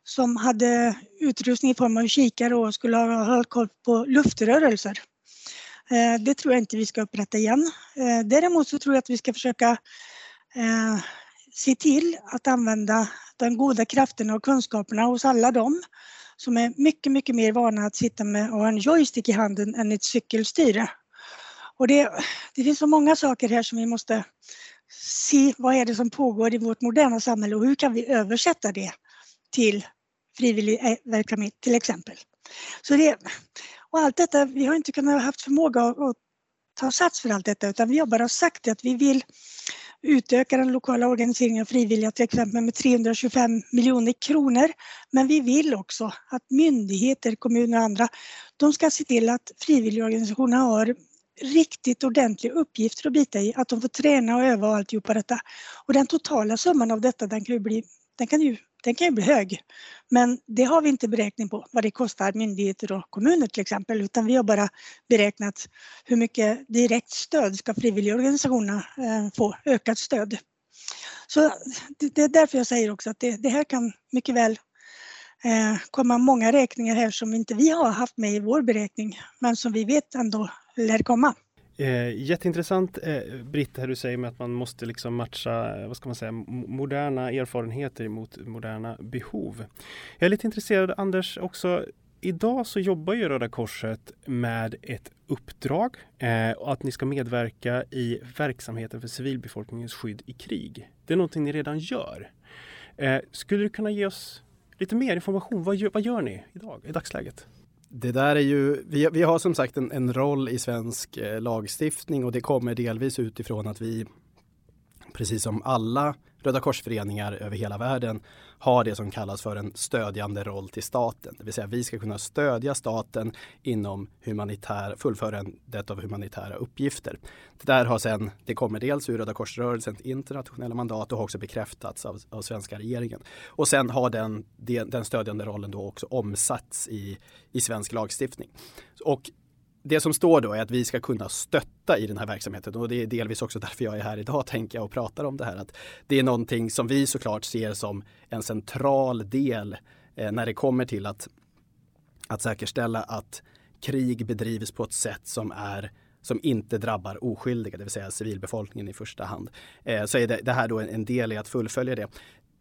som hade utrustning i form av kikare och skulle ha, hållit koll på luftrörelser. Eh, det tror jag inte vi ska upprätta igen. Eh, däremot så tror jag att vi ska försöka se till att använda de goda krafterna och kunskaperna hos alla dem som är mycket, mycket mer vana att sitta med och ha en joystick i handen än ett cykelstyre. Och det, det finns så många saker här som vi måste se vad är det som pågår i vårt moderna samhälle och hur kan vi översätta det till frivillig eh, verksamhet till exempel. Så det, och allt detta, vi har inte kunnat haft förmåga att, att ta sats för allt detta utan vi har bara sagt att vi vill utöka den lokala organiseringen av frivilliga till exempel med 325 miljoner kronor. Men vi vill också att myndigheter, kommuner och andra, de ska se till att frivilligorganisationerna har riktigt ordentliga uppgifter att bita i, att de får träna och öva och alltihopa detta. Och den totala summan av detta den kan ju bli, den kan ju den kan ju bli hög. Men det har vi inte beräkning på vad det kostar myndigheter och kommuner till exempel utan vi har bara beräknat hur mycket direkt stöd ska frivilligorganisationerna eh, få, ökat stöd. Så det är därför jag säger också att det, det här kan mycket väl eh, komma många räkningar här som inte vi har haft med i vår beräkning men som vi vet ändå lär komma. Eh, jätteintressant eh, Britt, här du säger med att man måste liksom matcha, eh, vad ska man säga, moderna erfarenheter mot moderna behov. Jag är lite intresserad, Anders, också Idag så jobbar ju Röda Korset med ett uppdrag eh, att ni ska medverka i verksamheten för civilbefolkningens skydd i krig. Det är någonting ni redan gör. Eh, skulle du kunna ge oss lite mer information? Vad gör, vad gör ni idag, i dagsläget? Det där är ju, vi, vi har som sagt en, en roll i svensk eh, lagstiftning och det kommer delvis utifrån att vi, precis som alla Röda korsföreningar över hela världen har det som kallas för en stödjande roll till staten. Det vill säga vi ska kunna stödja staten inom humanitär, fullförandet av humanitära uppgifter. Det där har sen, det kommer dels ur Röda korsrörelsens internationella mandat och har också bekräftats av, av svenska regeringen. Och sen har den, den stödjande rollen då också omsatts i, i svensk lagstiftning. Och det som står då är att vi ska kunna stötta i den här verksamheten och det är delvis också därför jag är här idag tänker jag och pratar om det här. Att det är någonting som vi såklart ser som en central del eh, när det kommer till att, att säkerställa att krig bedrivs på ett sätt som är som inte drabbar oskyldiga, det vill säga civilbefolkningen i första hand. Eh, så är det, det här då en del i att fullfölja det.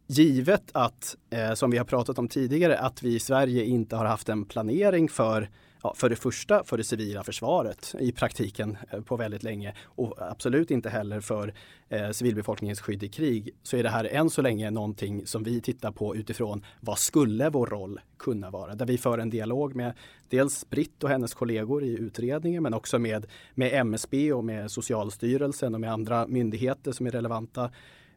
Givet att, eh, som vi har pratat om tidigare, att vi i Sverige inte har haft en planering för ja, för det första för det civila försvaret i praktiken eh, på väldigt länge och absolut inte heller för eh, civilbefolkningens skydd i krig så är det här än så länge någonting som vi tittar på utifrån vad skulle vår roll kunna vara? Där vi för en dialog med dels Britt och hennes kollegor i utredningen men också med, med MSB och med Socialstyrelsen och med andra myndigheter som är relevanta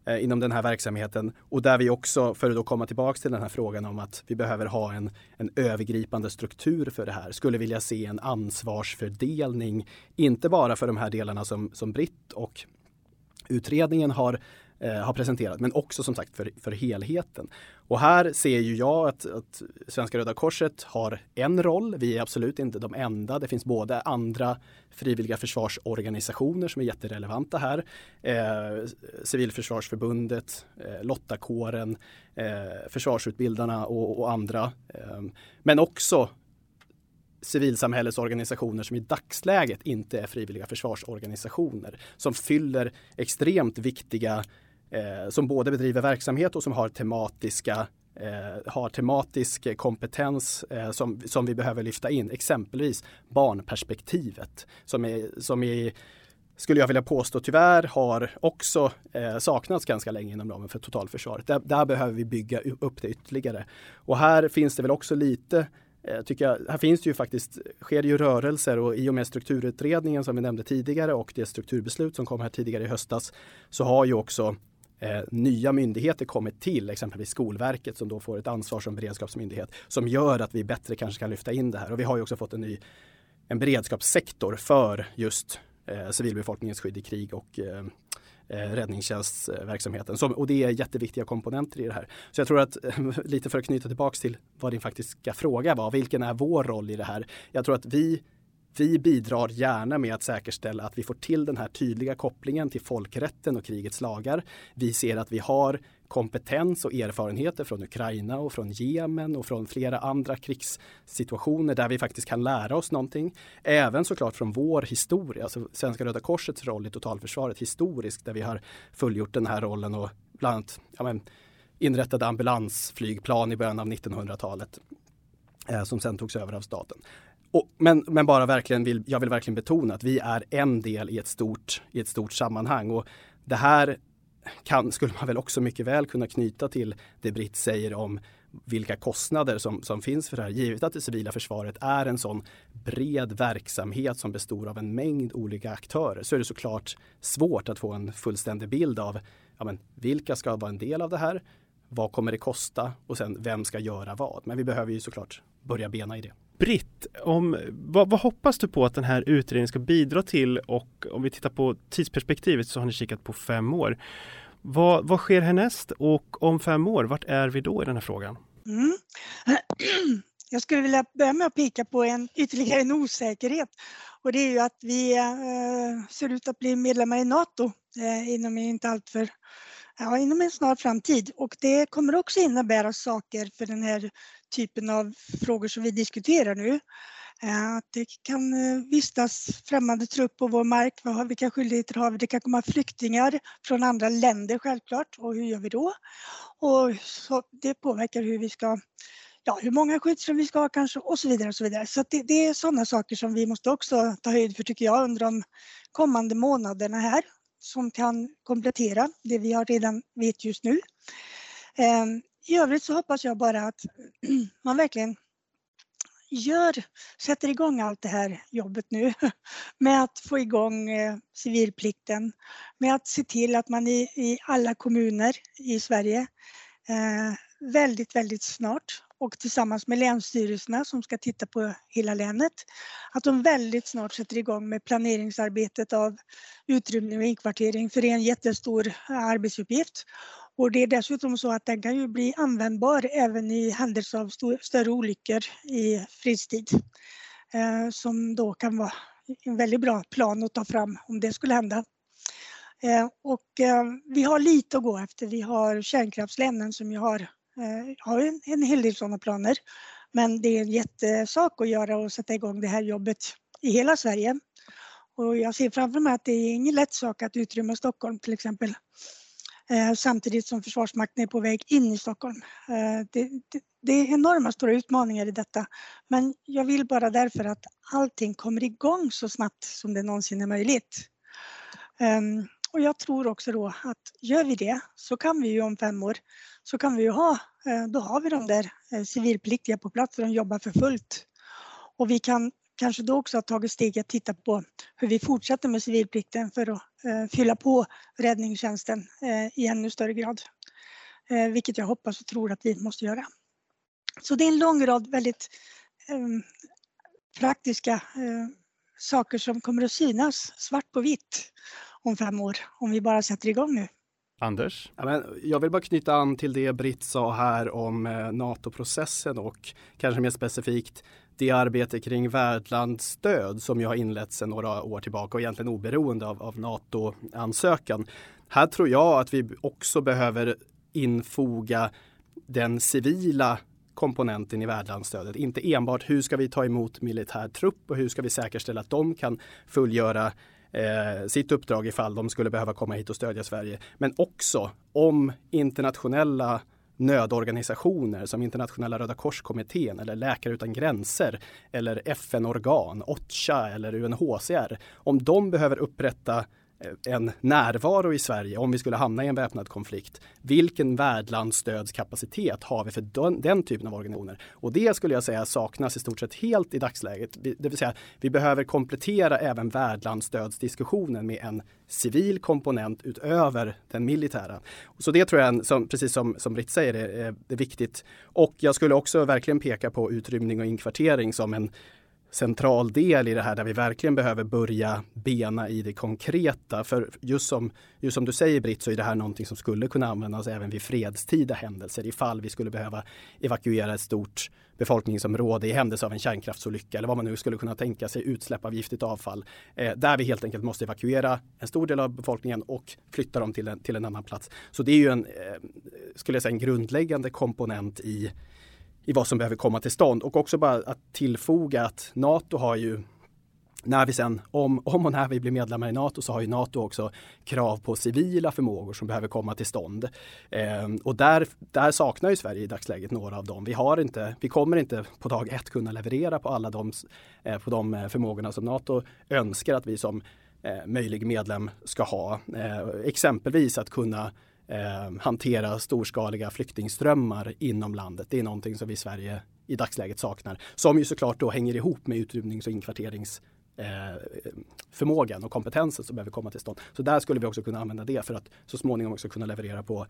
Eh, inom den här verksamheten. Och där vi också, för att då komma tillbaka till den här frågan om att vi behöver ha en, en övergripande struktur för det här, skulle vilja se en ansvarsfördelning, inte bara för de här delarna som, som Britt och utredningen har eh, har presenterat, men också som sagt för, för helheten. Och här ser ju jag att, att Svenska Röda Korset har en roll. Vi är absolut inte de enda. Det finns både andra frivilliga försvarsorganisationer som är jätterelevanta här. Eh, Civilförsvarsförbundet, eh, Lottakåren, eh, Försvarsutbildarna och, och andra. Eh, men också civilsamhällets organisationer som i dagsläget inte är frivilliga försvarsorganisationer som fyller extremt viktiga eh, som både bedriver verksamhet och som har tematiska eh, har tematisk kompetens eh, som, som vi behöver lyfta in. Exempelvis barnperspektivet som är, som är skulle jag vilja påstå tyvärr har också eh, saknats ganska länge inom ramen för totalförsvaret. Där, där, behöver vi bygga upp det ytterligare. Och här finns det väl också lite eh, tycker jag, här finns det ju faktiskt, sker det ju rörelser och i och med strukturutredningen som vi nämnde tidigare och det strukturbeslut som kom här tidigare i höstas så har ju också eh, nya myndigheter kommit till, exempelvis Skolverket som då får ett ansvar som beredskapsmyndighet som gör att vi bättre kanske kan lyfta in det här. Och vi har ju också fått en ny en beredskapssektor för just eh, civilbefolkningens skydd i krig och eh, eh räddningstjänstverksamheten. Som, och det är jätteviktiga komponenter i det här. Så jag tror att, lite för att knyta tillbaks till vad din faktiska fråga var, vilken är vår roll i det här? Jag tror att vi vi bidrar gärna med att säkerställa att vi får till den här tydliga kopplingen till folkrätten och krigets lagar. Vi ser att vi har kompetens och erfarenheter från Ukraina och från Jemen och från flera andra krigssituationer där vi faktiskt kan lära oss någonting. Även såklart från vår historia, alltså Svenska Röda Korsets roll i totalförsvaret historiskt där vi har fullgjort den här rollen och bland annat ja, men, inrättade ambulansflygplan i början av 1900-talet eh, som sen togs över av staten. Och, men, men bara verkligen vill, jag vill verkligen betona att vi är en del i ett stort, i ett stort sammanhang. Och det här kan, skulle man väl också mycket väl kunna knyta till det Britt säger om vilka kostnader som, som finns för det här. Givet att det civila försvaret är en sån bred verksamhet som består av en mängd olika aktörer så är det såklart svårt att få en fullständig bild av ja, men, vilka ska vara en del av det här? Vad kommer det kosta? Och sen vem ska göra vad? Men vi behöver ju såklart börja bena i det. Britt, om, vad, vad, hoppas du på att den här utredningen ska bidra till och om vi tittar på tidsperspektivet så har ni kikat på fem år. Vad, vad sker härnäst och om fem år, vart är vi då i den här frågan? Mm. Jag skulle vilja börja med att peka på en ytterligare en osäkerhet och det är ju att vi eh, ser ut att bli medlemmar i Nato eh, inom inte alltför ja, inom en snar framtid och det kommer också innebära saker för den här typen av frågor som vi diskuterar nu. Eh, att det kan eh, vistas främmande trupp på vår mark, vilka skyldigheter har vi? Det kan komma flyktingar från andra länder självklart och hur gör vi då? Och så det påverkar hur vi ska ja, hur många skyddsrum vi ska ha kanske och så vidare. Och så vidare. så det, det, är sådana saker som vi måste också ta höjd för tycker jag under de kommande månaderna här som kan komplettera det vi har redan vet just nu. Ehm, I övrigt så hoppas jag bara att man verkligen gör, sätter igång allt det här jobbet nu med att få igång eh, civilplikten, med att se till att man i, i alla kommuner i Sverige eh, väldigt, väldigt snart och tillsammans med länsstyrelserna som ska titta på hela länet, att de väldigt snart sätter igång med planeringsarbetet av utrymning och inkvartering för det är en jättestor arbetsuppgift. Och det är dessutom så att den kan ju bli användbar även i händelse av större olyckor i fredstid. Eh, som då kan vara en väldigt bra plan att ta fram om det skulle hända. Eh, och eh, vi har lite att gå efter. Vi har kärnkraftslänen som ju har, Eh, har en, en hel del sådana planer. Men det är en jättesak att göra och sätta igång det här jobbet i hela Sverige. Och jag ser framför mig att det är ingen lätt sak att utrymma Stockholm till exempel. Eh, samtidigt som Försvarsmakten är på väg in i Stockholm. Eh, det, det, det, är enorma stora utmaningar i detta. Men jag vill bara därför att allting kommer igång så snabbt som det någonsin är möjligt. Ehm, och jag tror också då att gör vi det så kan vi ju om fem år så kan vi ju ha, eh, då har vi de där eh, civilpliktiga på plats och de jobbar för fullt. Och vi kan kanske då också ha tagit steg att titta på hur vi fortsätter med civilplikten för att eh, fylla på räddningstjänsten i ännu större grad. Vilket jag hoppas och tror att vi måste göra. Så det är en lång rad väldigt ehm, praktiska saker som kommer att synas svart på vitt om fem år om vi bara sätter igång nu. Anders? Ja, men jag vill bara knyta an till det Britt sa här om eh, NATO-processen och kanske mer specifikt det arbete kring värdlandsstöd som ju har inletts sedan några år tillbaka och egentligen oberoende av, av NATO-ansökan. Här tror jag att vi också behöver infoga den civila komponenten i värdlandsstödet. Inte enbart hur ska vi ta emot militär trupp och hur ska vi säkerställa att de kan fullgöra eh, sitt uppdrag ifall de skulle behöva komma hit och stödja Sverige. Men också om internationella nödorganisationer som Internationella Röda Korskommittén eller Läkare utan gränser eller FN-organ, OCHA eller UNHCR, om de behöver upprätta Eh, en närvaro i Sverige om vi skulle hamna i en väpnad konflikt. Vilken värdlandsstödskapacitet har vi för den, den, typen av organisationer? Och det skulle jag säga saknas i stort sett helt i dagsläget. Det vill säga, vi behöver komplettera även värdlandsstödsdiskussionen med en civil komponent utöver den militära. Så det tror jag, som, precis som, som Britt säger, är, eh, är viktigt. Och jag skulle också verkligen peka på utrymning och inkvartering som en central del i det här där vi verkligen behöver börja bena i det konkreta. För just som, just som du säger Britt så är det här någonting som skulle kunna användas även vid fredstida händelser ifall vi skulle behöva evakuera ett stort befolkningsområde i händelse av en kärnkraftsolycka eller vad man nu skulle kunna tänka sig utsläpp av giftigt avfall. Eh, där vi helt enkelt måste evakuera en stor del av befolkningen och flytta dem till en, till en annan plats. Så det är ju en, eh, skulle jag säga, en grundläggande komponent i i vad som behöver komma till stånd. Och också bara att tillfoga att NATO har ju när vi sen, om, om och när vi blir medlemmar i NATO så har ju NATO också krav på civila förmågor som behöver komma till stånd. Eh, och där, där saknar ju Sverige i dagsläget några av dem. Vi, har inte, vi kommer inte på dag ett kunna leverera på alla de, eh, på de eh, förmågorna som NATO önskar att vi som eh, möjlig medlem ska ha. Ehm, exempelvis att kunna eh, hantera storskaliga flyktingströmmar inom landet. Det är någonting som vi i Sverige i dagsläget saknar. Som ju såklart då hänger ihop med utrymnings och inkvarterings eh, förmågan och kompetensen som behöver komma till stånd. Så där skulle vi också kunna använda det för att så småningom också kunna leverera på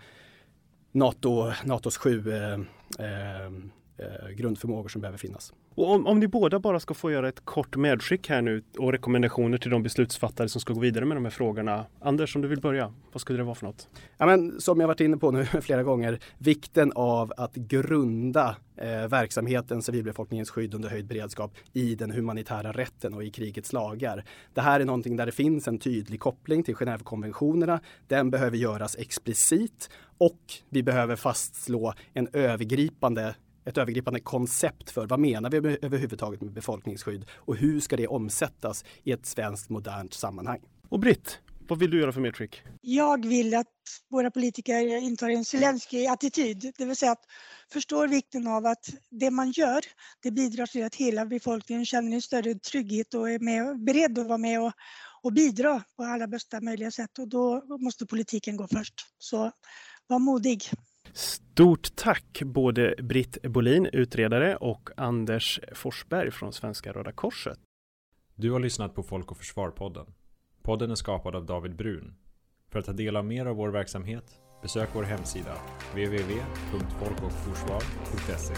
NATO, NATOs sju eh, ehm, eh, grundförmågor som behöver finnas. Och om, om ni båda bara ska få göra ett kort medskick här nu och rekommendationer till de beslutsfattare som ska gå vidare med de här frågorna. Anders, om du vill börja, vad skulle det vara för något? Ja, men, som jag varit inne på nu flera gånger, vikten av att grunda eh, verksamheten civilbefolkningens skydd under höjd beredskap i den humanitära rätten och i krigets lagar. Det här är någonting där det finns en tydlig koppling till Genèvekonventionerna. Den behöver göras explicit och vi behöver fastslå en övergripande ett övergripande koncept för vad menar vi överhuvudtaget med befolkningsskydd och hur ska det omsättas i ett svenskt modernt sammanhang? Och Britt, vad vill du göra för medskick? Jag vill att våra politiker intar en Zelenskyj-attityd, det vill säga att förstår vikten av att det man gör, det bidrar till att hela befolkningen känner en större trygghet och är med, beredd att vara med och, och bidra på alla bästa möjliga sätt och då måste politiken gå först. Så var modig. Stort tack både Britt Bolin, utredare och Anders Forsberg från Svenska Röda Korset. Du har lyssnat på Folk och Försvar-podden. Podden är skapad av David Brun. För att ta del av mer av vår verksamhet, besök vår hemsida www.folkochforsvar.se